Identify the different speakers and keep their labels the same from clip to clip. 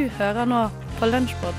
Speaker 1: Du hører nå på Lunsjpod.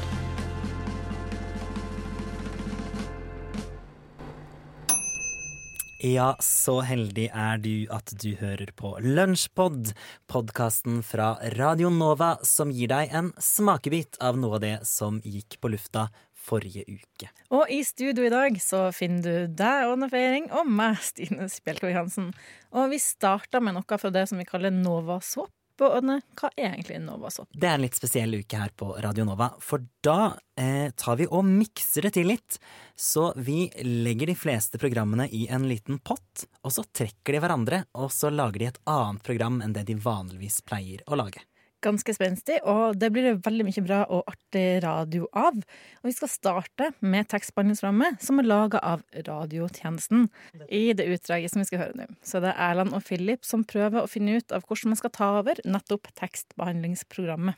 Speaker 2: Ja, så heldig er du at du hører på Lunsjpod, podkasten fra Radio Nova som gir deg en smakebit av noe av det som gikk på lufta forrige uke.
Speaker 1: Og i studio i dag så finner du deg, Åne Feiring, og meg, Stine Spjelkavik Johansen. Og vi starter med noe fra det som vi kaller Nova Swap. Hva er egentlig Nova Swap?
Speaker 2: Det er en litt spesiell uke her på Radio Nova, for da eh, tar vi og mikser det til litt. Så vi legger de fleste programmene i en liten pott, og så trekker de hverandre, og så lager de et annet program enn det de vanligvis pleier å lage.
Speaker 1: Ganske spenstig, og det blir det veldig mye bra og artig radio av. Og vi skal starte med tekstbehandlingsprogrammet som er laga av radiotjenesten. I det utdraget som vi skal høre nå, så det er Erland og Philip som prøver å finne ut av hvordan man skal ta over nettopp tekstbehandlingsprogrammet.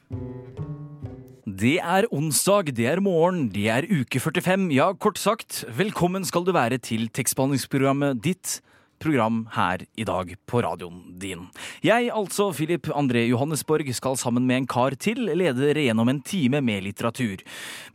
Speaker 3: Det er onsdag, det er morgen, det er uke 45. Ja, kort sagt, velkommen skal du være til tekstbehandlingsprogrammet ditt program her i dag på radioen din. Jeg, altså Philip André Johannesborg, skal sammen med en kar til lede dere gjennom en time med litteratur,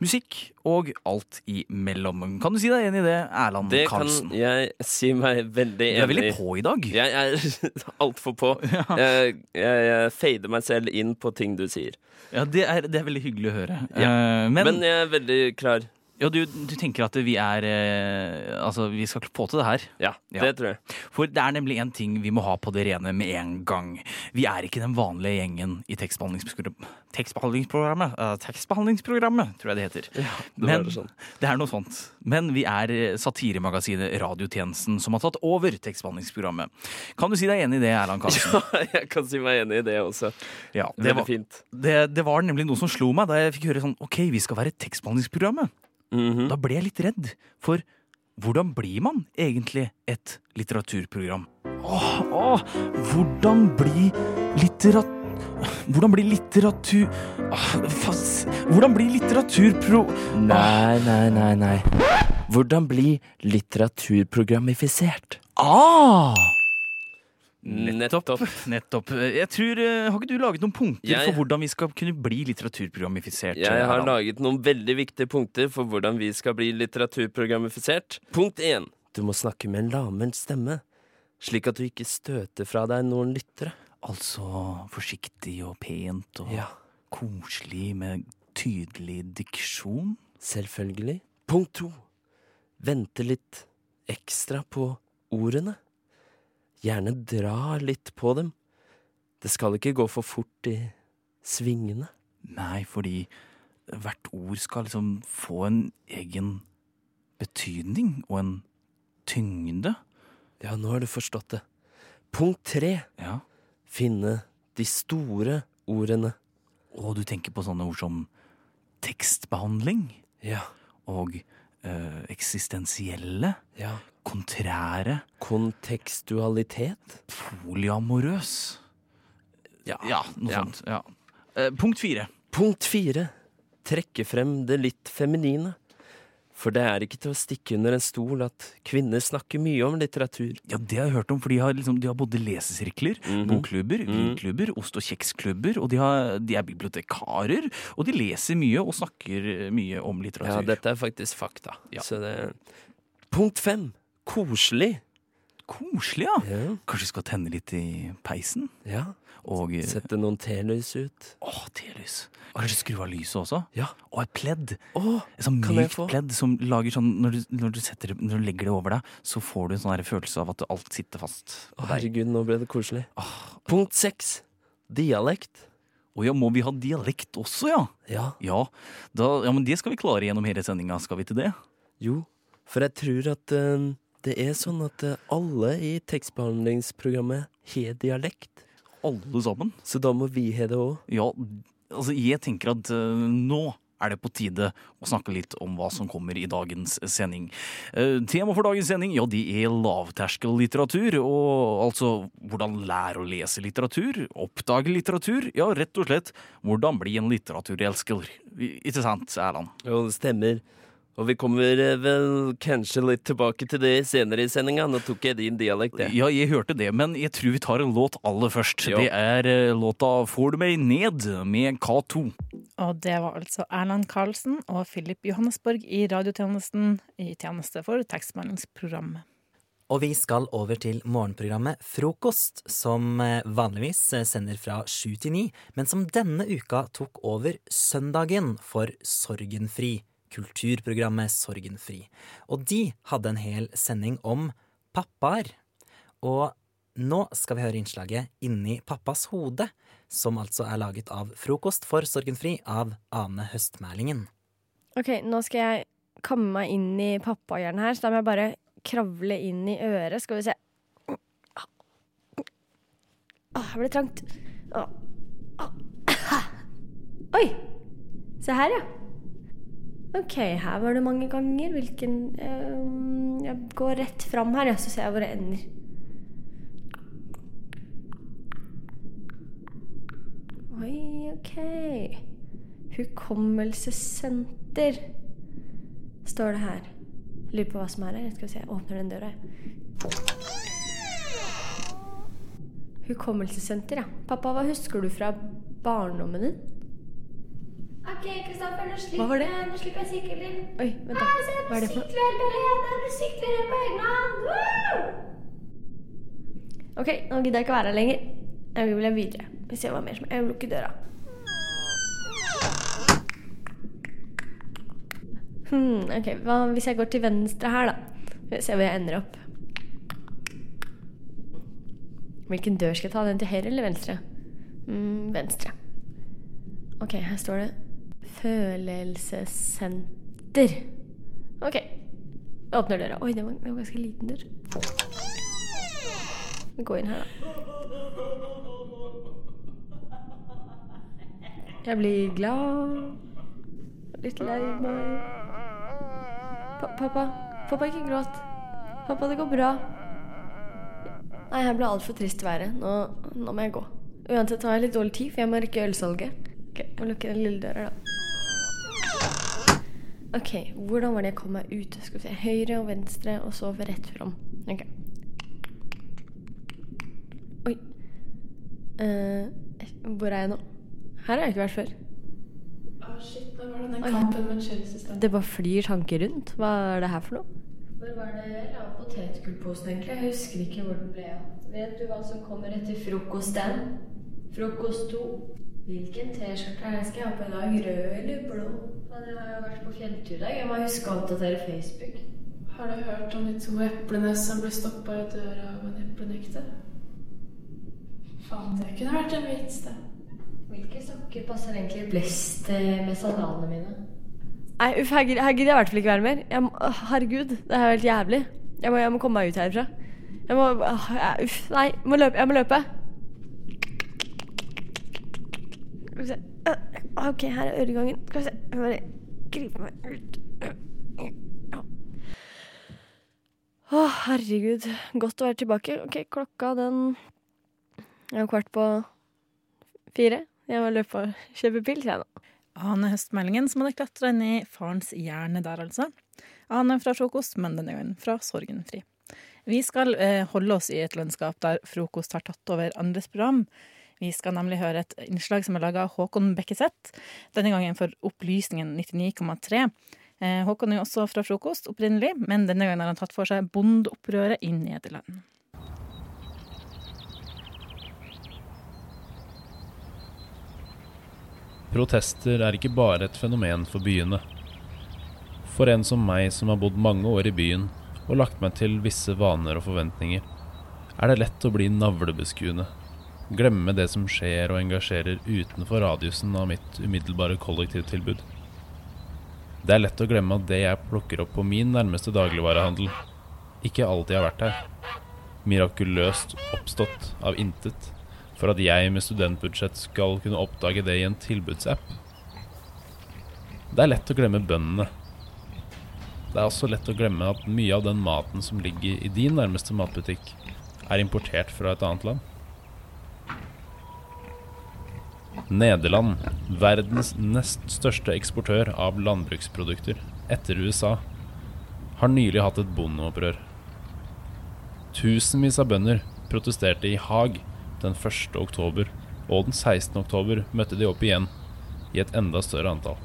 Speaker 3: musikk og alt imellom. Kan du si deg enig i det, Erland
Speaker 4: Det kan jeg si meg veldig enig.
Speaker 3: Du er veldig på i dag.
Speaker 4: Jeg er altfor på. Jeg, jeg, jeg fader meg selv inn på ting du sier.
Speaker 3: Ja, det er, det er veldig hyggelig å høre.
Speaker 4: Ja.
Speaker 3: Eh, men
Speaker 4: Men jeg er veldig klar.
Speaker 3: Ja, du, du tenker at vi er eh, Altså, vi skal få til det her.
Speaker 4: Ja,
Speaker 3: Ja.
Speaker 4: det tror jeg.
Speaker 3: For det er nemlig en ting vi må ha på det rene med en gang. Vi er ikke den vanlige gjengen i tekstbehandlingsprogrammet. Tekstbehandlingsprogrammet, eh, tekstbehandlingsprogrammet tror jeg det heter.
Speaker 4: det
Speaker 3: Men
Speaker 4: det sånn.
Speaker 3: det er noe sånt. Men vi er eh, satiremagasinet Radiotjenesten som har tatt over tekstbehandlingsprogrammet. Kan du si deg enig i det, Erland Karlsen?
Speaker 4: jeg kan si meg enig i det også.
Speaker 3: Ja, det, var,
Speaker 4: fint.
Speaker 3: det, det var nemlig noe som slo meg da jeg fikk høre sånn OK, vi skal være tekstbehandlingsprogrammet.
Speaker 4: Mhm.
Speaker 3: Da ble jeg litt redd. For hvordan blir man egentlig et litteraturprogram? Åh, åh, hvordan bli litterat... Hvordan bli litteratur... Hvordan bli litteraturpro...
Speaker 4: Nei, nei, nei, nei. Hvordan bli litteraturprogramifisert?
Speaker 3: Ah!
Speaker 4: Nettopp.
Speaker 3: Nettopp. Jeg tror, eh, Har ikke du laget noen punkter
Speaker 4: Jeg-
Speaker 3: for hvordan vi skal kunne bli litteraturprogrammifisert?
Speaker 4: Jeg har laget noen veldig viktige punkter for hvordan vi skal bli litteraturprogrammifisert. Punkt én. Du må snakke med en lavmælt stemme, slik at du ikke støter fra deg noen lyttere.
Speaker 3: Altså forsiktig og pent og
Speaker 4: Ja,
Speaker 3: koselig med tydelig diksjon?
Speaker 4: selvfølgelig. Punkt to. Vente litt ekstra på ordene. Gjerne dra litt på dem. Det skal ikke gå for fort i svingene.
Speaker 3: Nei, fordi hvert ord skal liksom få en egen betydning og en tyngde.
Speaker 4: Ja, nå har du forstått det. Punkt tre.
Speaker 3: Ja.
Speaker 4: Finne de store ordene.
Speaker 3: Og du tenker på sånne ord som tekstbehandling
Speaker 4: Ja.
Speaker 3: og ø, eksistensielle,
Speaker 4: Ja.
Speaker 3: Kontrære,
Speaker 4: Kontekstualitet.
Speaker 3: polyamorøs.
Speaker 4: Ja.
Speaker 3: Ja, noe
Speaker 4: Ja.
Speaker 3: sånt. Ja. Eh, punkt fire.
Speaker 4: Punkt fire. Trekke frem det litt feminine. For det er ikke til å stikke under en stol at kvinner snakker mye om litteratur.
Speaker 3: Ja, Det har jeg hørt om, for de har, liksom, de har både lesesirkler,
Speaker 4: Mhm.
Speaker 3: bokklubber,
Speaker 4: Mhm.
Speaker 3: vinklubber, ost- og kjeksklubber, og de, har, de er bibliotekarer, og de leser mye og snakker mye om litteratur.
Speaker 4: Ja, dette er faktisk fakta.
Speaker 3: Ja.
Speaker 4: Så det Punkt fem. Koselig.
Speaker 3: Koselig, ja!
Speaker 4: Ja.
Speaker 3: Kanskje vi skal tenne litt i peisen?
Speaker 4: ja.
Speaker 3: Og eh,
Speaker 4: Sette noen telys ut.
Speaker 3: Å, telys. Kanskje skru av lyset også?
Speaker 4: Ja.
Speaker 3: Og et pledd.
Speaker 4: Åh,
Speaker 3: Et sånn mykt pledd som lager sånn når du, når, du setter, når du legger det over deg, så får du en sånn følelse av at alt sitter fast.
Speaker 4: å, herregud, nå ble det koselig.
Speaker 3: Åh,
Speaker 4: Punkt seks. Dialekt.
Speaker 3: Å ja, må vi ha dialekt også, ja?
Speaker 4: Ja.
Speaker 3: Ja, da, ja men det skal vi klare gjennom hele sendinga, skal vi til det?
Speaker 4: Jo, for jeg tror at eh, det er sånn at eh, alle i tekstbehandlingsprogrammet har dialekt.
Speaker 3: Alle sammen.
Speaker 4: Så da må vi ha det òg.
Speaker 3: Ja, altså jeg tenker at eh, nå er det på tide å snakke litt om hva som kommer i dagens sending. Uh, tema for dagens sending ja, det er lavterskellitteratur. Og altså hvordan lære å lese litteratur, oppdage litteratur. Ja, rett og slett hvordan bli en litteraturelsker. Ikke sant, Erland?
Speaker 4: Jo, det stemmer. Og vi kommer eh, vel kanskje litt tilbake til det senere i sendinga. Nå tok jeg din dialekt, jeg.
Speaker 3: Ja, jeg hørte det, men jeg tror vi tar en låt aller først.
Speaker 4: Jo.
Speaker 3: Det er eh, låta 'Får du meg ned' med K2.
Speaker 1: Og det var altså Erland Karlsen og Philip Johannesborg i radiotjenesten i tjeneste for tekstmeldingsprogrammet.
Speaker 2: Og vi skal over til morgenprogrammet Frokost, som eh, vanligvis sender fra sju til ni, men som denne uka tok over søndagen for Sorgenfri. Kulturprogrammet Sorgenfri. Og de hadde en hel sending om pappaer. Og nå skal vi høre innslaget Inni pappas hode, som altså er laget av Frokost for Sorgenfri av Ane Høstmælingen.
Speaker 5: OK, nå skal jeg komme meg inn i pappahjernen her, så da må jeg bare kravle inn i øret. Skal vi se. Åh, her ble trangt. Åh. Oi! Se her, ja. OK, her var det mange ganger. Hvilken øhm, Jeg går rett fram her, ja, så ser jeg hvor det ender. Oi, OK. Hukommelsessenter står det her. Lurer på hva som er her. Skal vi se, jeg åpner den døra. Hukommelsessenter, ja. Pappa, hva husker du fra barndommen din?
Speaker 6: Ok, Kristoffer, nå slipper,
Speaker 5: Hva var det?
Speaker 6: nå slipper jeg sykkelen din.
Speaker 5: Oi, vent da.
Speaker 6: Her, se,
Speaker 5: Hva er det for noe?
Speaker 6: sykler helt alene. Du sykler helt på egen hånd.
Speaker 5: Ok, nå gidder jeg ikke være her lenger. Jeg vil videre. Vi ser hva mer som Jeg vil lukke døra. Hmm, ok, hva hvis jeg går til venstre her, da? Vi se hvor jeg ender opp. Hvilken dør skal jeg ta? Den til høyre eller venstre? Mm, venstre. Ok, her står det Følelsessenter. Ok. Jeg åpner døra. Oi, det var, det var ganske liten dør. Går inn her, da. Jeg blir glad. Litt lei meg. Pa pappa, pappa, ikke gråt. Pappa, det går bra. Nei, her ble altfor trist været. Nå, nå må jeg gå. Uansett har jeg litt dårlig tid, for jeg må rekke ølsalget. Ok, jeg må lukke den lille døra, da. Ok, hvordan var det jeg kom meg ut? Skal skulle se, Høyre og venstre, og så rett fram. Ok. Oi. Uh, hvor er jeg nå? Her har jeg ikke vært før.
Speaker 7: Å, shit, da var det den kampen med Chelsea
Speaker 5: Det bare flyr tanker rundt. Hva er det her for noe?
Speaker 6: Hvor var det jeg la potetgullposen egentlig? Jeg husker ikke hvor den ble av. Vet du hva som kommer etter frokost den? Frokost to. Hvilken T-skjorte skal jeg ha på i dag? Rød eller blå? Men Jeg har jo vært på fjelltur i dag. Jeg må huske å oppdatere Facebook.
Speaker 7: Har du hørt om de to eplene som ble stoppa i døra av en eplenekter? Faen, det kunne vært en vits, det.
Speaker 6: Hvilke sokker passer egentlig best eh, med sandalene mine?
Speaker 5: Nei, uff, her gidder jeg i hvert fall ikke være mer. Jeg må, herregud, det er jo helt jævlig. Jeg må, jeg må komme meg ut herfra. Jeg må uh, Uff, nei. Jeg må løpe. Jeg må løpe. Skal vi se. Øh, OK, her er øregangen. Skal vi se. Jeg bare griper meg ut. Ja. Å, herregud. Godt å være tilbake. OK, klokka den er kvart på fire. Jeg må løpe og kjøpe pils, jeg nå.
Speaker 1: Ane Høstmeldingen som hadde klatra inn i farens hjerne der, altså. Ane fra frokost, men denne gangen fra Sorgenfri. Vi skal eh, holde oss i et landskap der frokost har tatt over andres program. Vi skal nemlig høre et innslag som er laga av Håkon Bekkeseth, denne gangen for Opplysningen 99,3. Eh, Håkon er jo også fra frokost opprinnelig, men denne gangen har han tatt for seg bondeopprøret i Nederland.
Speaker 8: Protester er ikke bare et fenomen for byene. For en som meg som har bodd mange år i byen og lagt meg til visse vaner og forventninger, er det lett å bli navlebeskuende. Glemme det som skjer og engasjerer utenfor radiusen av mitt umiddelbare kollektivtilbud. Det er lett å glemme at det jeg plukker opp på min nærmeste dagligvarehandel, ikke alltid har vært her. Mirakuløst oppstått av intet for at jeg med studentbudsjett skal kunne oppdage det i en tilbudsapp. Det er lett å glemme bøndene. Det er også lett å glemme at mye av den maten som ligger i din nærmeste matbutikk, er importert fra et annet land. Nederland, verdens nest største eksportør av landbruksprodukter etter USA, har nylig hatt et bondeopprør. Tusenvis av bønder protesterte i Haag den 1. oktober, og den 16. oktober møtte de opp igjen i et enda større antall.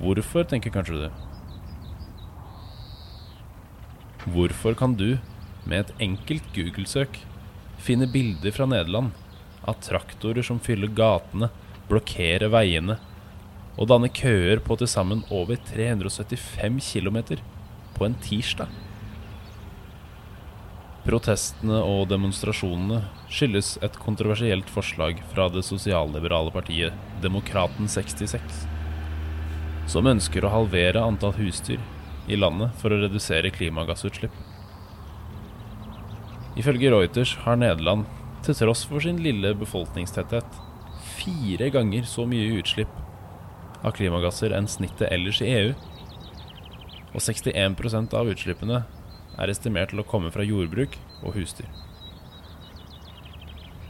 Speaker 8: Hvorfor, tenker kanskje du. Hvorfor kan du, med et enkelt Google-søk, finne bilder fra Nederland av traktorer som fyller gatene, blokkerer veiene og danner køer på til sammen over 375 km på en tirsdag? Protestene og demonstrasjonene skyldes et kontroversielt forslag fra det sosialliberale partiet Demokraten 66, som ønsker å halvere antall husdyr i landet for å redusere klimagassutslipp. Ifølge Reuters har Nederland, til tross for sin lille befolkningstetthet, fire ganger så mye utslipp av klimagasser enn snittet ellers i EU. Og 61% av utslippene er estimert til å komme fra jordbruk og husdyr.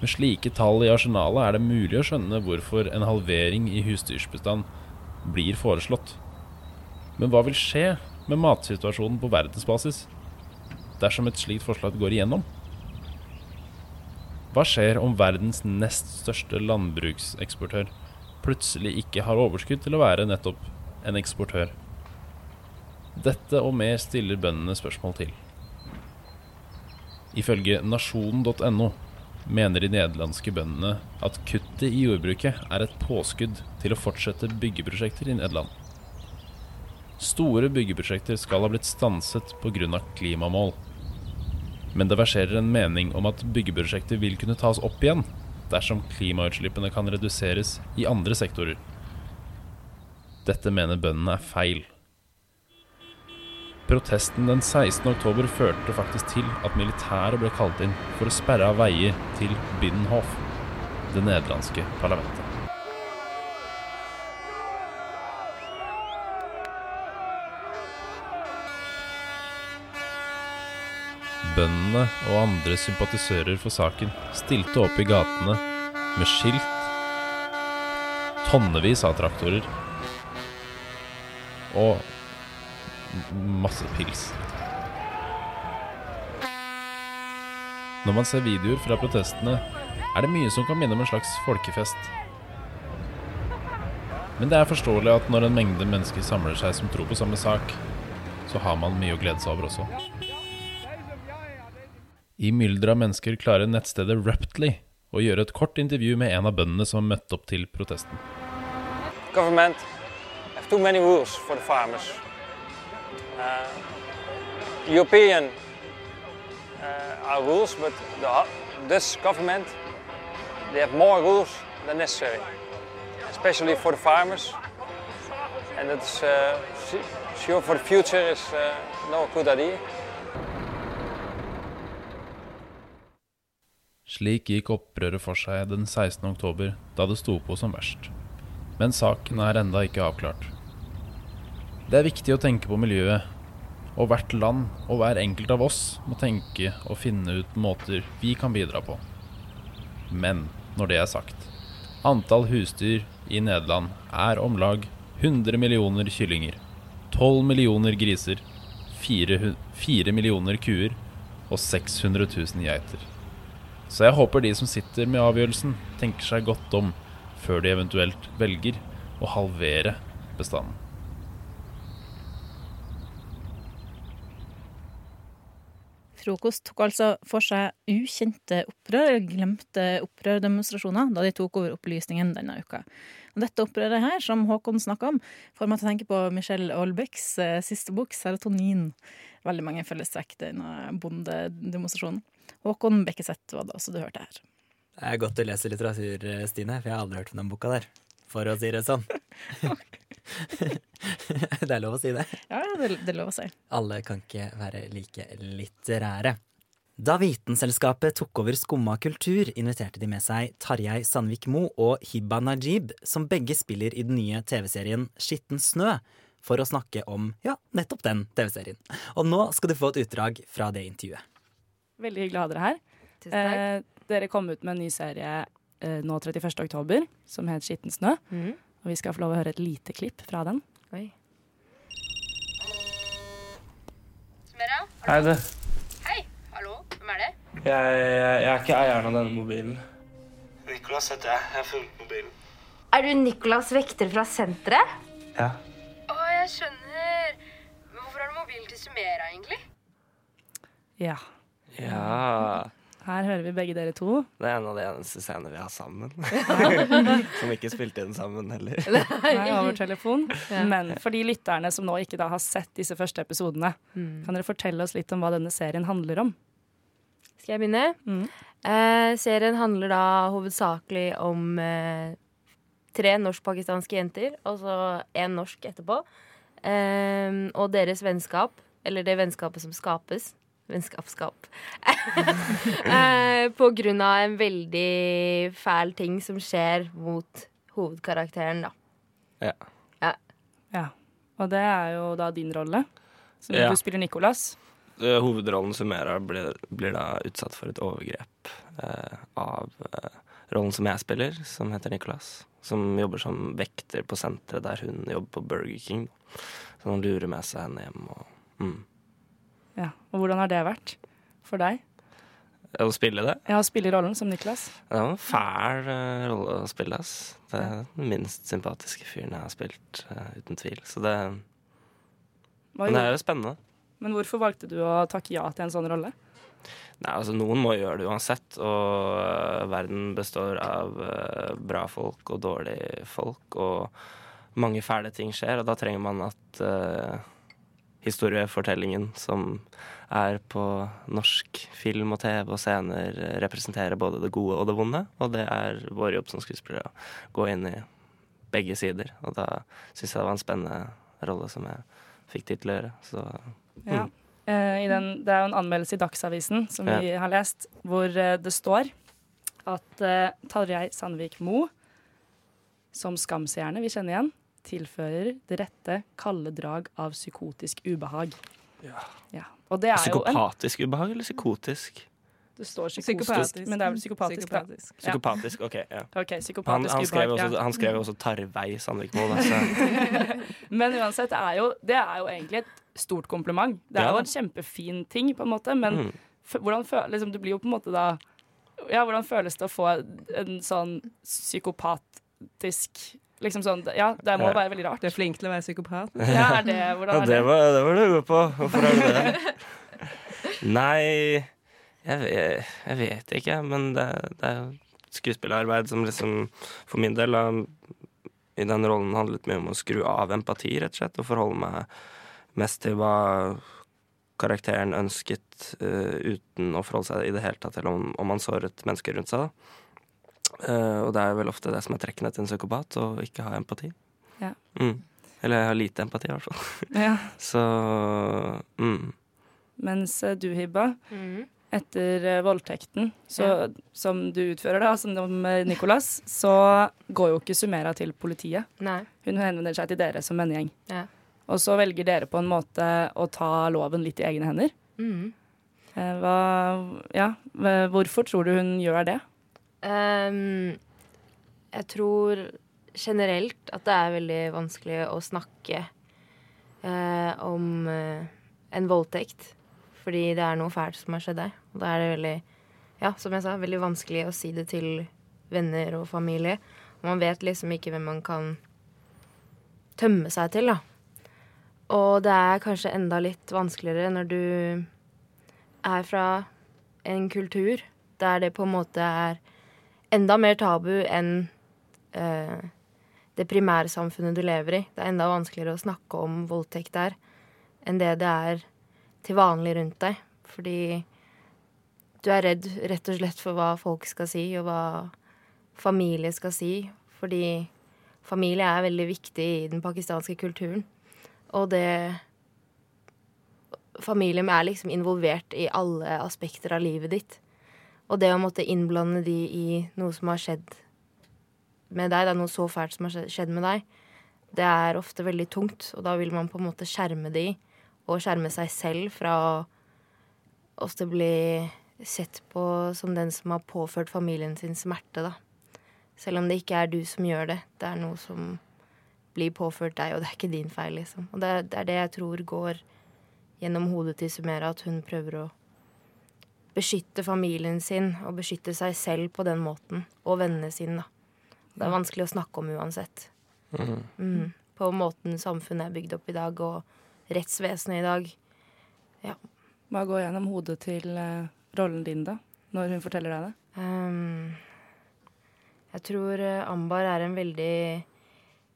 Speaker 8: Med slike tall i arsenalet er det mulig å skjønne hvorfor en halvering i husdyrbestand blir foreslått. Men hva vil skje med matsituasjonen på verdensbasis dersom et slikt forslag går igjennom? Hva skjer om verdens nest største landbrukseksportør plutselig ikke har overskudd til å være nettopp en eksportør? Dette og mer stiller bøndene spørsmål til. Ifølge nasjonen.no mener de nederlandske bøndene at kuttet i jordbruket er et påskudd til å fortsette byggeprosjekter i Nederland. Store byggeprosjekter skal ha blitt stanset pga. klimamål. Men det verserer en mening om at byggeprosjektet vil kunne tas opp igjen dersom klimautslippene kan reduseres i andre sektorer. Dette mener bøndene er feil. Protesten den 16. oktober førte faktisk til at militæret ble kalt inn for å sperre av veier til Binnenhof, det nederlandske parlamentet. Bøndene og andre sympatisører for saken stilte opp i gatene med skilt, tonnevis av traktorer og masse pils. Når man ser videoer fra protestene, er det mye som kan minne om en slags folkefest. Men det er forståelig at når en mengde mennesker samler seg som tror på samme sak, så har man mye å glede seg over også. I mylderet av mennesker klarer nettstedet Raptly å gjøre et kort intervju med en av bøndene som møtte opp til protesten.
Speaker 9: government have too many rules for the farmers. Uh, European uh, are rules, but the Dutch government they have more rules for the farmers. And it's uh, sure for the future is uh, no good idea.
Speaker 8: Slik gikk opprøret for seg den 16. oktober, da det sto på som verst. Men saken er enda ikke avklart. Det er viktig å tenke på miljøet, og hvert land og hver enkelt av oss må tenke og finne ut måter vi kan bidra på. Men når det er sagt, antall husdyr i Nederland er om lag 100 millioner kyllinger, 12 millioner griser, 4, 4 millioner kuer og 600 000 geiter. Så jeg håper de som sitter med avgjørelsen, tenker seg godt om før de eventuelt velger å halvere bestanden.
Speaker 1: Frokost tok altså for seg ukjente opprør, eller glemte opprørdemonstrasjoner, da de tok over opplysningen denne uka. Dette opprøret her, som Håkon snakka om, får meg til å tenke på Michelle Aalbecks eh, siste bok, 'Serotonin'. Veldig mange fellestrekk denne bondedemonstrasjonen. Håkon Bekkeseth var det også du hørte her.
Speaker 2: Det er godt å lese litteratur, Stine, for jeg har aldri hørt om den boka der. For å si det sånn. det er lov å si det.
Speaker 1: Ja, det, det er lov å si.
Speaker 2: Alle kan ikke være like litterære. Da Vitenselskapet tok over Skumma kultur, inviterte de med seg Tarjei Sandvik Mo og Hibba Najib, som begge spiller i den nye TV-serien Skitten snø, for å snakke om ja, nettopp den TV-serien. Og nå skal du få et utdrag fra det intervjuet.
Speaker 10: Veldig hyggelig å ha dere her. Eh, dere kom ut med en ny serie eh, nå 31. oktober som het Skitten snø.
Speaker 5: Mm.
Speaker 10: Og vi skal få lov å høre et lite klipp fra den.
Speaker 5: Oi.
Speaker 11: Hei, du.
Speaker 12: Hei, hallo, hvem er det?
Speaker 11: Jeg, jeg, jeg er ikke eieren av denne mobilen.
Speaker 12: Nicolas heter jeg. Jeg har funnet mobilen.
Speaker 13: Er du Nicolas Vekter fra senteret?
Speaker 14: Ja.
Speaker 15: Å, jeg skjønner. Men hvorfor har du mobilen til Sumera, egentlig?
Speaker 10: Ja.
Speaker 14: Ja.
Speaker 10: Her hører vi begge dere to.
Speaker 14: Det er en av de eneste scenene vi har sammen. Som ikke spilte inn sammen heller.
Speaker 10: Nei, over telefon.
Speaker 13: Ja.
Speaker 10: Men for de lytterne som nå ikke da har sett disse første episodene,
Speaker 13: Mm.
Speaker 10: kan dere fortelle oss litt om hva denne serien handler om?
Speaker 16: Skal jeg begynne?
Speaker 10: Mm.
Speaker 16: Eh, serien handler da hovedsakelig om eh, tre norsk-pakistanske jenter, og så én norsk etterpå. Eh, og deres vennskap, eller det vennskapet som skapes. Vennskapsskap. eh, på grunn av en veldig fæl ting som skjer mot hovedkarakteren, da.
Speaker 14: Ja.
Speaker 16: Ja.
Speaker 10: Ja. Og det er jo da din rolle. Så
Speaker 14: Ja.
Speaker 10: du spiller Nicolas.
Speaker 14: Hovedrollen Hovedrollen Sumera blir, blir da utsatt for et overgrep eh, av eh, rollen som jeg spiller, som heter Nicolas. Som jobber som vekter på senteret der hun jobber på Burger King. Så han lurer med seg henne hjem. Og, mm.
Speaker 10: Ja. Og hvordan har det vært for deg?
Speaker 14: Å spille det?
Speaker 10: Ja, å spille rollen som Niklas.
Speaker 14: Det var en fæl uh, rolle å spille, ass. Det er den minst sympatiske fyren jeg har spilt, uh, uten tvil. Så det Men det er jo spennende.
Speaker 10: Men hvorfor valgte du å takke ja til en sånn rolle?
Speaker 14: Nei, altså Noen må gjøre det uansett, og uh, verden består av uh, bra folk og dårlige folk, og mange fæle ting skjer, og da trenger man at øh, historiefortellingen som er på norsk film og TV og scener, representerer både det gode og det vonde, og det er vår jobb som skuespillere å gå inn i begge sider, og da syns jeg det var en spennende rolle som jeg fikk tid til å gjøre, så mm.
Speaker 10: ja. i den, det er jo en anmeldelse i Dagsavisen som vi har lest, hvor eh, det står at uh, Tarjei Sandvik Mo, som skamstjerne vi kjenner igjen, tilfører det rette kalde drag av psykotisk ubehag.
Speaker 14: Ja.
Speaker 10: Og det er jo en
Speaker 14: Psykopatisk ubehag eller psykotisk?
Speaker 10: Det står psykotisk, men det er vel psykopatisk.
Speaker 17: Psykopatisk.
Speaker 10: Ja.
Speaker 14: Psykopatisk, OK. ja.
Speaker 10: okay
Speaker 14: Han,
Speaker 10: psykopatisk
Speaker 14: han, skrev
Speaker 10: ubehag,
Speaker 14: også,
Speaker 10: ja.
Speaker 14: han skrev også Tarvei Sandvikmo. da,
Speaker 10: Men uansett, det er, jo, det er jo egentlig et stort kompliment. Det er
Speaker 14: Ja
Speaker 10: jo
Speaker 14: da.
Speaker 10: en kjempefin ting, på en måte, men
Speaker 14: Mm.
Speaker 10: hvordan føles liksom, Det blir jo på en måte da Ja, hvordan føles det å få en sånn psykopatisk Liksom sånn Ja, det må være veldig rart.
Speaker 17: Du er flink til å være psykopat.
Speaker 10: Ja, er det, hvordan
Speaker 14: Ja,
Speaker 10: er
Speaker 14: det
Speaker 10: det?
Speaker 14: var, det var du god på. Hvorfor er du det? Nei, jeg vet, jeg vet ikke, men det, det er skuespillerarbeid som liksom For min del av, i den rollen handlet mye om å skru av empati, rett og slett, og forholde meg mest til hva karakteren ønsket, uh, uten å forholde seg i det hele tatt til om, om han såret mennesker rundt seg. da. Eh, og det er vel ofte det som er trekkene til en psykopat, å ikke ha empati.
Speaker 10: Ja.
Speaker 14: Mm. Eller ha lite empati, i hvert fall.
Speaker 10: Ja.
Speaker 14: Så mm.
Speaker 10: Mens eh, du, Hibba,
Speaker 16: mm.
Speaker 10: etter eh, voldtekten så, som du utfører, da, som med Nicolas, så går jo ikke Sumera til politiet.
Speaker 16: Nei.
Speaker 10: Hun henvender seg til dere som vennegjeng.
Speaker 16: Ja.
Speaker 10: Og så velger dere på en måte å ta loven litt i egne hender. Eh, Hva, ja, hvorfor tror du hun gjør det?
Speaker 16: Ehm, jeg tror generelt at det er veldig vanskelig å snakke uh, om uh, en voldtekt. Fordi det er noe fælt som har skjedd der. Og da er det veldig, ja, som jeg sa, veldig vanskelig å si det til venner og familie. Og man vet liksom ikke hvem man kan tømme seg til, da. Og det er kanskje enda litt vanskeligere når du er fra en kultur der det på en måte er enda mer tabu enn eh, det primærsamfunnet du lever i. Det er enda vanskeligere å snakke om voldtekt der enn det det er til vanlig rundt deg. Fordi du er redd rett og slett for hva folk skal si, og hva familie skal si. Fordi familie er veldig viktig i den pakistanske kulturen. Og det Familien er liksom involvert i alle aspekter av livet ditt. Og det å måtte innblande de i noe som har skjedd med deg, det er noe så fælt som har skjedd- med deg, det er ofte veldig tungt. Og da vil man på en måte skjerme de, og skjerme seg selv fra å ofte bli sett på som den som har påført familien sin smerte, da. Selv om det ikke er du som gjør det. Det er noe som blir påført deg, og det er ikke din feil, liksom. Og det er det jeg tror går gjennom hodet til Sumera, at hun prøver å beskytte familien sin og beskytte seg selv på den måten. Og vennene sine, da. Det er vanskelig å snakke om uansett.
Speaker 18: Mm.
Speaker 16: Mm. På måten samfunnet er bygd opp i dag, og rettsvesenet i dag. Ja.
Speaker 10: Hva går gjennom hodet til uh, rollen din, da? Når hun forteller deg det?
Speaker 16: Um, jeg tror uh, Ambar er en veldig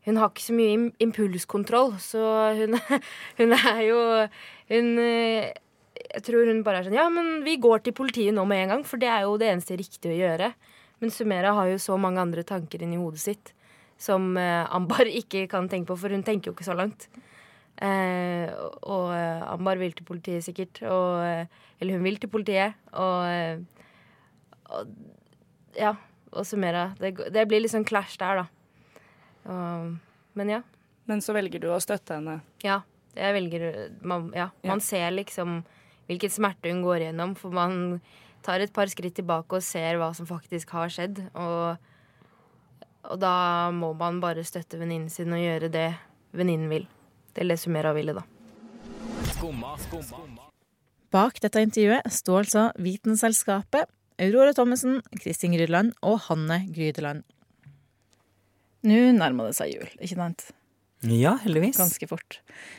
Speaker 16: Hun har ikke så mye impulskontroll, så hun, hun er jo Hun eh, Jeg tror hun bare er sånn Ja, men vi går til politiet nå med en gang, for det er jo det eneste riktige å gjøre. Men Sumera har jo så mange andre tanker inni hodet sitt som eh, Ambar ikke kan tenke på, for hun tenker jo ikke så langt. Eh, og eh, Ambar vil til politiet sikkert, og, eh, eller hun vil til politiet, og, og ja, og Sumera. Det, det blir litt sånn clash der, da. Og, men ja.
Speaker 10: Men så velger du å støtte henne?
Speaker 16: Ja. Jeg velger man, ja, man ser liksom hvilken smerte hun går gjennom, for man tar et par skritt tilbake og ser hva som faktisk har skjedd. Og, og da må man bare støtte venninnen sin og gjøre det venninnen vil. Det er det Sumera ville, da.
Speaker 2: Skumma, skumma.
Speaker 1: Bak dette intervjuet står altså Vitenselskapet, Aurora Thommessen, Kristin Grydeland og Hanne Grydeland. Nå nærmer det seg jul, ikke sant?
Speaker 2: Ja, heldigvis.
Speaker 1: Ganske fort.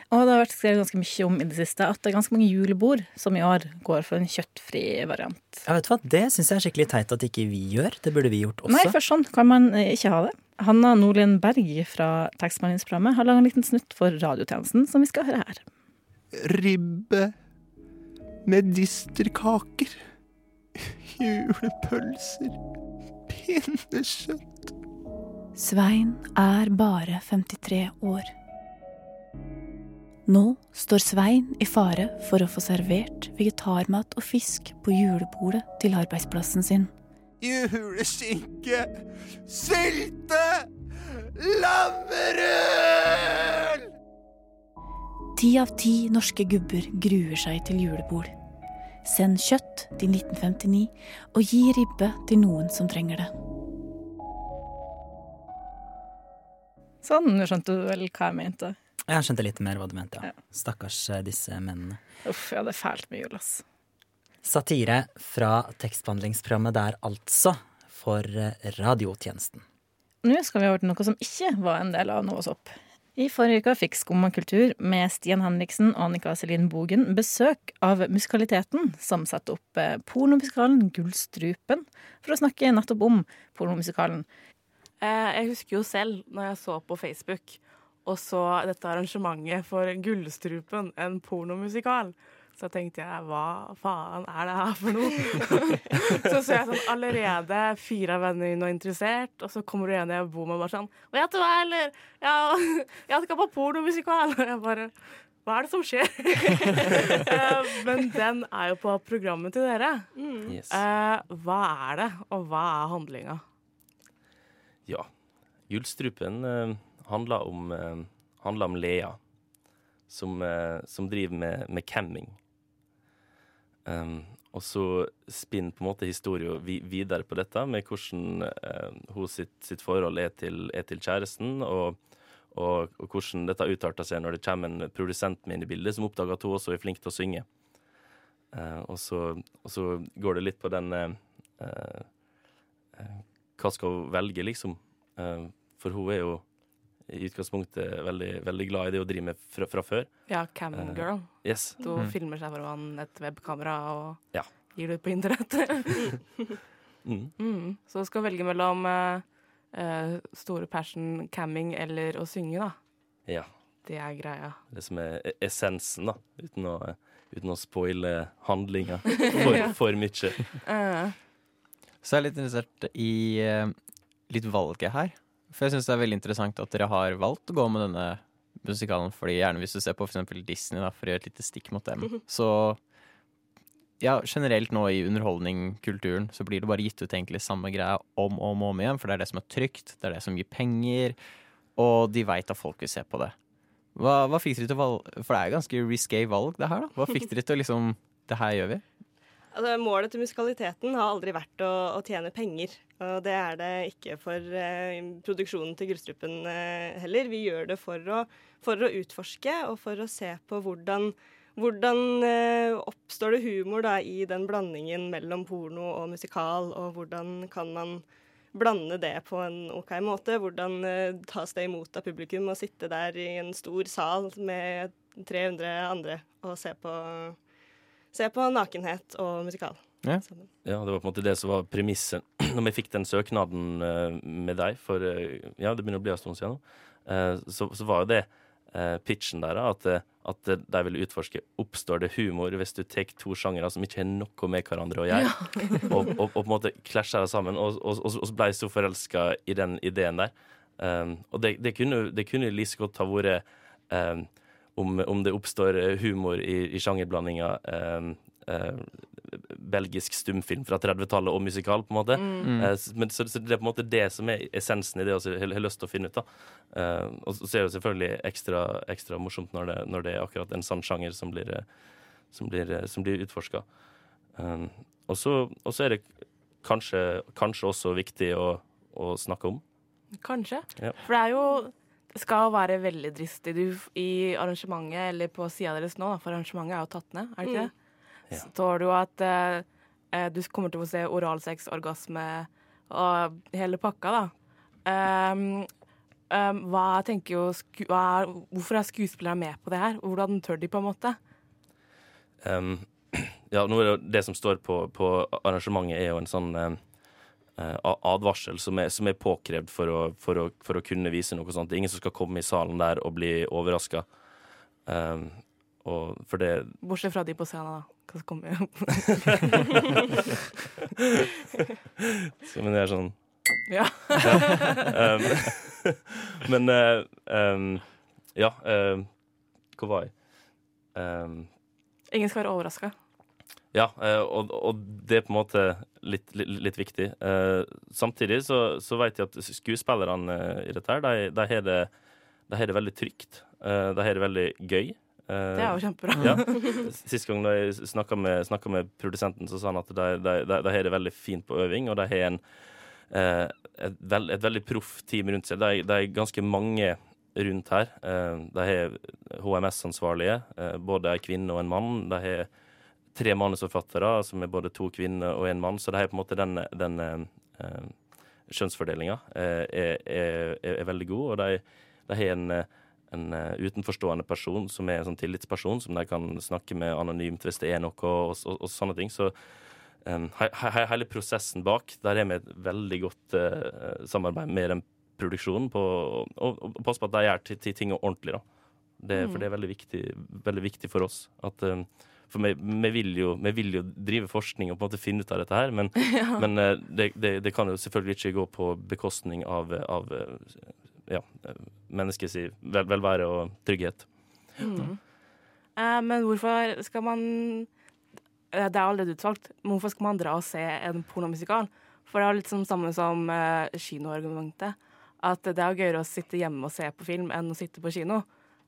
Speaker 1: Og det har vært skrevet ganske mye om i det siste at det er ganske mange julebord som i år går for en kjøttfri variant.
Speaker 2: Ja, vet du hva? Det syns jeg er skikkelig teit at ikke vi gjør. Det burde vi gjort også.
Speaker 1: Nei, for sånn kan man eh, ikke ha det. Hanna Nordlien Berg fra tekstmeldingsprogrammet har laga en liten snutt for radiotjenesten som vi skal høre her.
Speaker 19: Ribbe med disterkaker. Julepølser. Pinnekjøtt.
Speaker 20: Svein er bare 53 år. Nå står Svein i fare for å få servert vegetarmat og fisk på julebordet til arbeidsplassen sin.
Speaker 19: Juleskinke. Sylte. Lammerøl!
Speaker 20: Ti av ti norske gubber gruer seg til julebord. Send kjøtt til 1959, og gi ribbe til noen som trenger det.
Speaker 1: Sånn, nå skjønte du vel hva jeg mente.
Speaker 2: Jeg skjønte litt mer hva du mente, ja. Stakkars eh, disse mennene.
Speaker 1: Uff, ja, det er fælt med jul, ass.
Speaker 2: Satire fra tekstbehandlingsprogrammet der, altså, for eh, radiotjenesten.
Speaker 1: Nå skal vi over til noe som ikke var en del av Novas opp. I forrige uke fikk Skumma kultur med Stian Henriksen og Annika Selin Bogen besøk av Musikaliteten, som satte opp eh, pornomusikalen Gullstrupen, for å snakke nettopp om pornomusikalen.
Speaker 21: Eh, Jeg husker jo selv når jeg så på Facebook og så dette arrangementet for Gullstrupen, en pornomusikal. Så tenkte jeg hva faen er det her for noe? så så jeg sånn allerede fire av vennene mine var interessert, og så kommer det og jeg bor med og bare sånn Vet du hva, eller? Ja, jeg skal på pornomusikal. Og jeg bare Hva er det som skjer? Eh, Men den er jo på programmet til dere.
Speaker 18: Mm. Yes.
Speaker 21: Eh, Hva er det, og hva er handlinga?
Speaker 18: Ja. Gullstrupen eh, handler, om, eh, handler om Lea, som, eh, som driver med, med camming. Um, og så spinner på en måte historien vi, videre på dette, med hvordan eh, hun sitt, sitt forhold er til, er til kjæresten, og, og, og hvordan dette utarter seg når det kommer en produsent med inn i bildet, som oppdager at hun også er flink til å synge. Uh, og, så, og så går det litt på den eh, Hva skal hun velge, liksom? Eh, for hun er jo i utgangspunktet veldig, veldig glad i det hun driver med fra, fra før.
Speaker 21: Ja, camgirl.
Speaker 18: Uh, yes.
Speaker 21: Du
Speaker 18: Mm.
Speaker 21: filmer seg foran et webkamera og
Speaker 18: Ja.
Speaker 21: gir det ut på internett.
Speaker 18: Mm.
Speaker 21: mm. Så du skal velge mellom eh, eh, store passion camming eller å synge, da.
Speaker 18: Ja.
Speaker 21: Det er greia.
Speaker 18: Det som er e- essensen, da. Uten å, uten å spoile handlinga for, for mye.
Speaker 21: Eh,
Speaker 22: Så jeg er litt interessert i eh, litt valget her. For jeg syns det er veldig interessant at dere har valgt å gå med denne musikalen. Fordi gjerne hvis du ser på f.eks. Disney, da, for å gjøre et lite stikk mot dem, så ja, generelt nå i underholdningkulturen så blir det bare gitt ut egentlig samme greia om og om, om igjen, for det er det som er trygt, det er det som gir penger, og de veit at folk vil se på det. Hva, hva fikk dere til å valge For det er jo ganske risky valg, det her, da. Hva fikk dere til å liksom Det her gjør vi.
Speaker 23: Altså, målet til musikaliteten har aldri vært å, å tjene penger. Og det er det ikke for eh, produksjonen til Gullstrupen eh, heller. Vi gjør det for å, for å utforske og for å se på hvordan, hvordan eh, oppstår det humor da, i den blandingen mellom porno og musikal, og hvordan kan man blande det på en OK måte. Hvordan eh, tas det imot av publikum å sitte der i en stor sal med 300 andre og se på, se på nakenhet og musikal.
Speaker 18: Ja. ja, det var på en måte det som var premisset når vi fikk den søknaden eh, med deg for eh, Ja, det begynner å bli en stund siden nå. Eh, så, så var jo det eh, pitchen der, at, at de ville utforske oppstår det humor hvis du tar to sjangere som ikke har noe med hverandre å gjøre, og, og, og på en måte klasjer det sammen, og, og, og, og så ble jeg så forelska i den ideen der. Um, og det, det kunne det kunne like godt ha vært um, om, om det oppstår eh, humor i, i sjangerblandinga um, uh, belgisk stumfilm fra 30-tallet og musikal, på en måte.
Speaker 24: Mm.
Speaker 18: Eh, men, så, så det er på en måte det som er essensen i det jeg har har lyst til å finne ut. da. Eh, og så er det jo selvfølgelig ekstra, ekstra morsomt når det, når det er akkurat en sann sjanger som blir, eh, som blir, eh, som blir utforska. Um, og så er det kanskje, kanskje også viktig å, å snakke om.
Speaker 21: Kanskje.
Speaker 18: Ja.
Speaker 21: For det er jo skal være veldig dristig du, i arrangementet, eller på sida deres nå, da, for arrangementet er jo tatt ned, er det ikke
Speaker 23: Mm.
Speaker 21: det? Så står det jo at eh, du kommer til å få se oralsex, orgasme og hele pakka, da. Um, um, hva tenker jo hva Hvorfor er skuespillere med på det her? Hvordan tør de, på en måte?
Speaker 18: Um, ja, nå er det, det som står på, på arrangementet, er jo en sånn eh, advarsel som er, som er påkrevd for å, for, å, for å kunne vise noe sånt. Det er ingen som skal komme i salen der og bli overraska. Um, det
Speaker 21: Bortsett fra de på scenen, da. Hva som kommer
Speaker 18: Skal vi gjøre sånn
Speaker 21: Ja.
Speaker 18: um, men eh, um, ja, um, hvor var jeg?
Speaker 21: Ingen skal være overraska.
Speaker 18: Ja, eh, og, og det er på en måte litt, litt, litt viktig. Eh, samtidig så, så vet jeg at skuespillerne eh, i dette her, de, de, har det, de det veldig trygt. Eh, de har det veldig gøy.
Speaker 21: Det er jo kjempebra.
Speaker 18: Ja. Sist gang jeg snakka med, med produsenten, så sa han at de, de, de, de har det veldig fint på øving, og de har en, eh, et, veld, et veldig proff team rundt seg. De, er ganske mange rundt her. Eh, de har HMS-ansvarlige, eh, både en kvinne og en mann. De har tre manusforfattere, som er både to kvinner og en mann, så det er på en måte den, den eh, kjønnsfordelinga eh, er, er, er veldig god, og de, de har en, en eh, utenforstående person som er en sånn tillitsperson, som de kan snakke med anonymt hvis det er noe, og, og, og sånne ting. Så um, he, he, hele prosessen bak, der er vi et veldig godt eh, samarbeid med den produksjonen på og passe på at de gjør ting ordentlig, da. Det,
Speaker 24: Mm.
Speaker 18: For det er veldig viktig, veldig viktig for oss. At, um, for vi, vi, vil jo, vi vil jo drive forskning og på en måte finne ut av dette her, men,
Speaker 24: Ja.
Speaker 18: men eh, det, det, det kan jo selvfølgelig ikke gå på bekostning av, av eh, ja, eh, menneskets vel, velvære og trygghet.
Speaker 21: Mm. Eh, men hvorfor skal man eh, Det er allerede utsolgt, Men hvorfor skal man dra og se en pornomusikal? For det er litt som samme som eh, kinoargumentet. At det er gøyere å sitte hjemme og se på film enn å sitte på kino.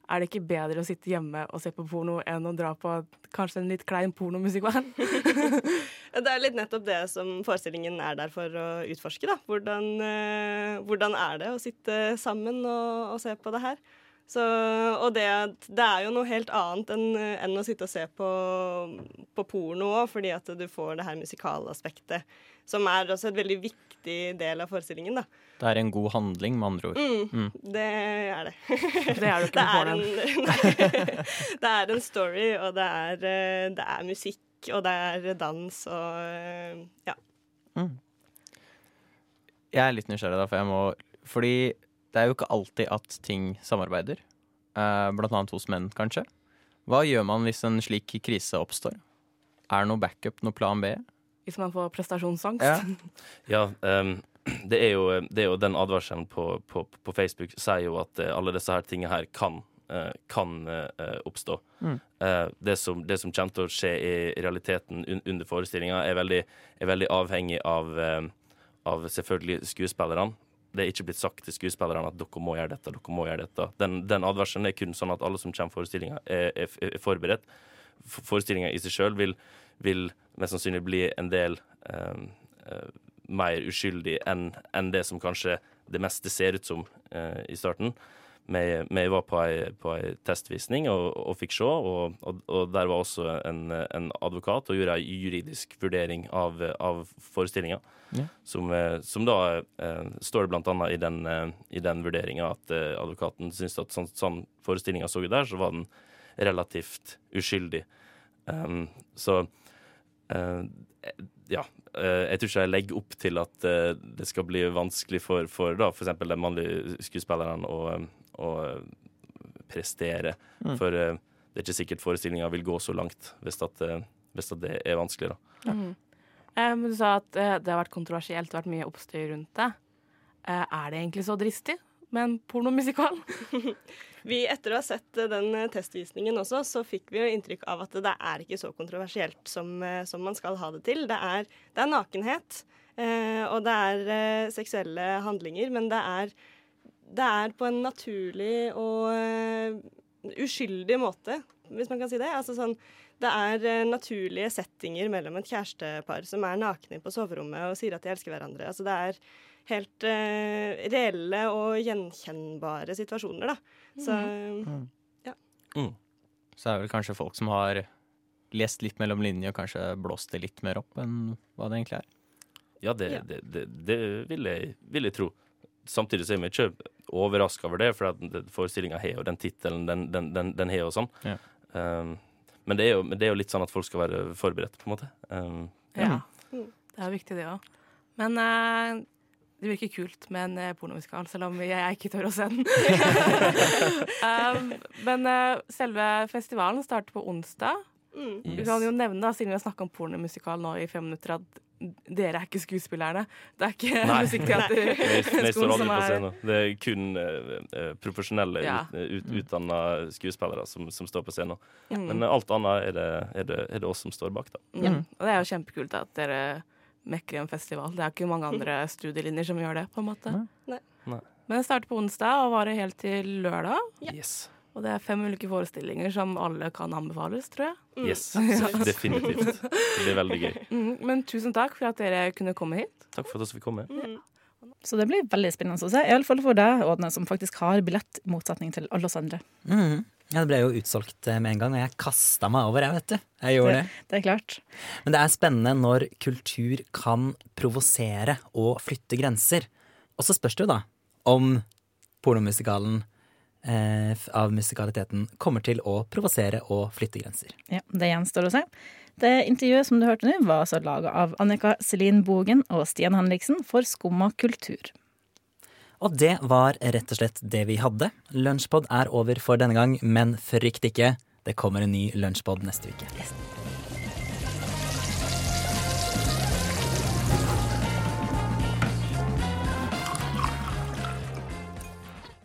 Speaker 21: Er det ikke bedre å sitte hjemme og se på porno enn å dra på kanskje en litt klein
Speaker 23: pornomusikkvern? Det er litt nettopp det som forestillingen er der for å utforske. da. Hvordan, eh, hvordan er det å sitte sammen og, og se på det her? Så, og det, det er jo noe helt annet enn, enn å sitte og se på, på porno òg, fordi at du får det her musikalaspektet, som er også et veldig viktig del av forestillingen. da.
Speaker 22: Det er en god handling, med andre ord.
Speaker 23: Mm, Det er det.
Speaker 21: Det er du ikke med
Speaker 23: på en, det er en story, og det er, eh, det er musikk, og det er dans og ja. ja.
Speaker 22: Jeg er litt nysgjerrig, da, for jeg må Fordi det er jo ikke alltid at ting samarbeider. Eh, blant annet hos menn, kanskje. Hva gjør man hvis en slik krise oppstår? Er det noe backup, noe plan B?
Speaker 21: Hvis man får prestasjonsangst?
Speaker 22: Ja.
Speaker 18: Ja, ehm, det, er jo, det er jo den advarselen på, på, på Facebook sier jo at eh, alle disse her tingene her kan, eh, kan eh, oppstå.
Speaker 22: Mm.
Speaker 18: Eh, det, som, det som kommer til å skje i realiteten under forestillinga, er, er veldig avhengig av, eh, av selvfølgelig skuespillerne. Det er ikke blitt sagt til skuespillerne at dere må gjøre dette. dere må gjøre dette. Den, den advarselen er kun sånn at alle som kommer til forestillinga, er, er, er forberedt. Forestillinga i seg sjøl vil, vil mest sannsynlig bli en del eh, eh, mer uskyldig enn en det som kanskje det meste ser ut som eh, i starten. vi, var på ei, på ei testvisning og, og fikk se, og, og, og der var også en, en advokat og gjorde ei juridisk vurdering av, av forestillinga.
Speaker 22: Ja.
Speaker 18: Som, eh, som da eh, står det blant annet i den, eh, den vurderinga at eh, advokaten syntes at sånn, sånn forestillinga så ut der, så var den relativt uskyldig. Um, så eh, ja. eh, jeg tror ikke jeg legger opp til at eh, det skal bli vanskelig for, for da, for eksempel de mannlige skuespillerne å, å prestere.
Speaker 22: Mm.
Speaker 18: For eh, det er ikke sikkert forestillinga vil gå så langt hvis, at, hvis at det er vanskelig, da.
Speaker 21: Mm. Eh, men du sa at det har vært kontroversielt, vært mye oppstyr rundt det. Eh, er det egentlig så dristig med en pornomusikal?
Speaker 23: Vi, etter å ha sett eh, den eh, testvisningen også, så fikk vi jo inntrykk av at det er ikke så kontroversielt som, eh, som man skal ha det til. Det er, det er nakenhet, eh, og det er eh, seksuelle handlinger, men det er, det er på en naturlig og eh, uskyldig måte, hvis man kan si det. Altså sånn, det er eh, naturlige settinger mellom et kjærestepar som er nakne på soverommet og sier at de elsker hverandre. Altså det er helt uh, reelle og gjenkjennbare situasjoner, da. Så
Speaker 22: Mm.
Speaker 23: ja.
Speaker 22: Så er det vel kanskje folk som har lest litt mellom linjene og kanskje blåst det litt mer opp enn hva det egentlig er.
Speaker 18: Ja, det, det, det, det vil, jeg, vil jeg tro. Samtidig så er vi ikke overraska over det, for forestillinga har jo den tittelen den, den, den, den har og sånn.
Speaker 22: Ja.
Speaker 18: Um, men, det er jo, men det er jo litt sånn at folk skal være forberedt, på en måte. Um,
Speaker 21: Ja. Det er viktig, det òg. Men uh, det virker kult med en eh, pornomusikal, selv om jeg ikke tør å se den. um, men uh, selve festivalen starter på onsdag.
Speaker 23: Mm.
Speaker 21: Vi kan jo nevne, da, siden vi har snakka om pornomusikal nå i fem minutter, at dere er ikke skuespillerne. Det er ikke
Speaker 18: aldri
Speaker 21: som er.
Speaker 18: Det er kun eh, eh, profesjonelle,
Speaker 21: Ja.
Speaker 18: ut, ut, utdanna skuespillere som, som står på scenen.
Speaker 21: Ja.
Speaker 18: Men eh, alt annet er det, er, det, er det oss som står bak, da.
Speaker 21: Ja, og det er jo kjempekult at dere mekker en festival. Det er ikke mange andre studielinjer som gjør det, på en måte.
Speaker 23: Nei.
Speaker 18: Nei.
Speaker 21: Men det starter på onsdag og varer helt til lørdag.
Speaker 18: Yes.
Speaker 21: Og det er fem ulike forestillinger som alle kan anbefales, tror jeg.
Speaker 18: Yes, definitivt. Det blir veldig gøy.
Speaker 21: Mm, men tusen takk for at dere kunne komme hit.
Speaker 18: Takk for at vi fikk komme.
Speaker 1: Så det blir veldig spennende å se. Iallfall for deg, Ådne, som faktisk har billett, i motsetning til alle oss andre.
Speaker 2: Mm. Ja, Det ble jo utsolgt eh, med en gang, og jeg kasta meg over, jeg, vet du. Jeg gjorde det.
Speaker 1: Det er klart.
Speaker 2: Men det er spennende når kultur kan provosere og flytte grenser. Og så spørs det jo da om pornomusikalen av musikaliteten kommer til å provosere og flytte grenser.
Speaker 1: Ja, Det gjenstår å se. Det intervjuet som du hørte nå, var altså laga av Annika Selin Bogen og Stian Henriksen for Skumma kultur.
Speaker 2: Og det var rett og slett det vi hadde. Lunsjpod er over for denne gang, men frykt ikke. Det kommer en ny lunsjpod neste uke.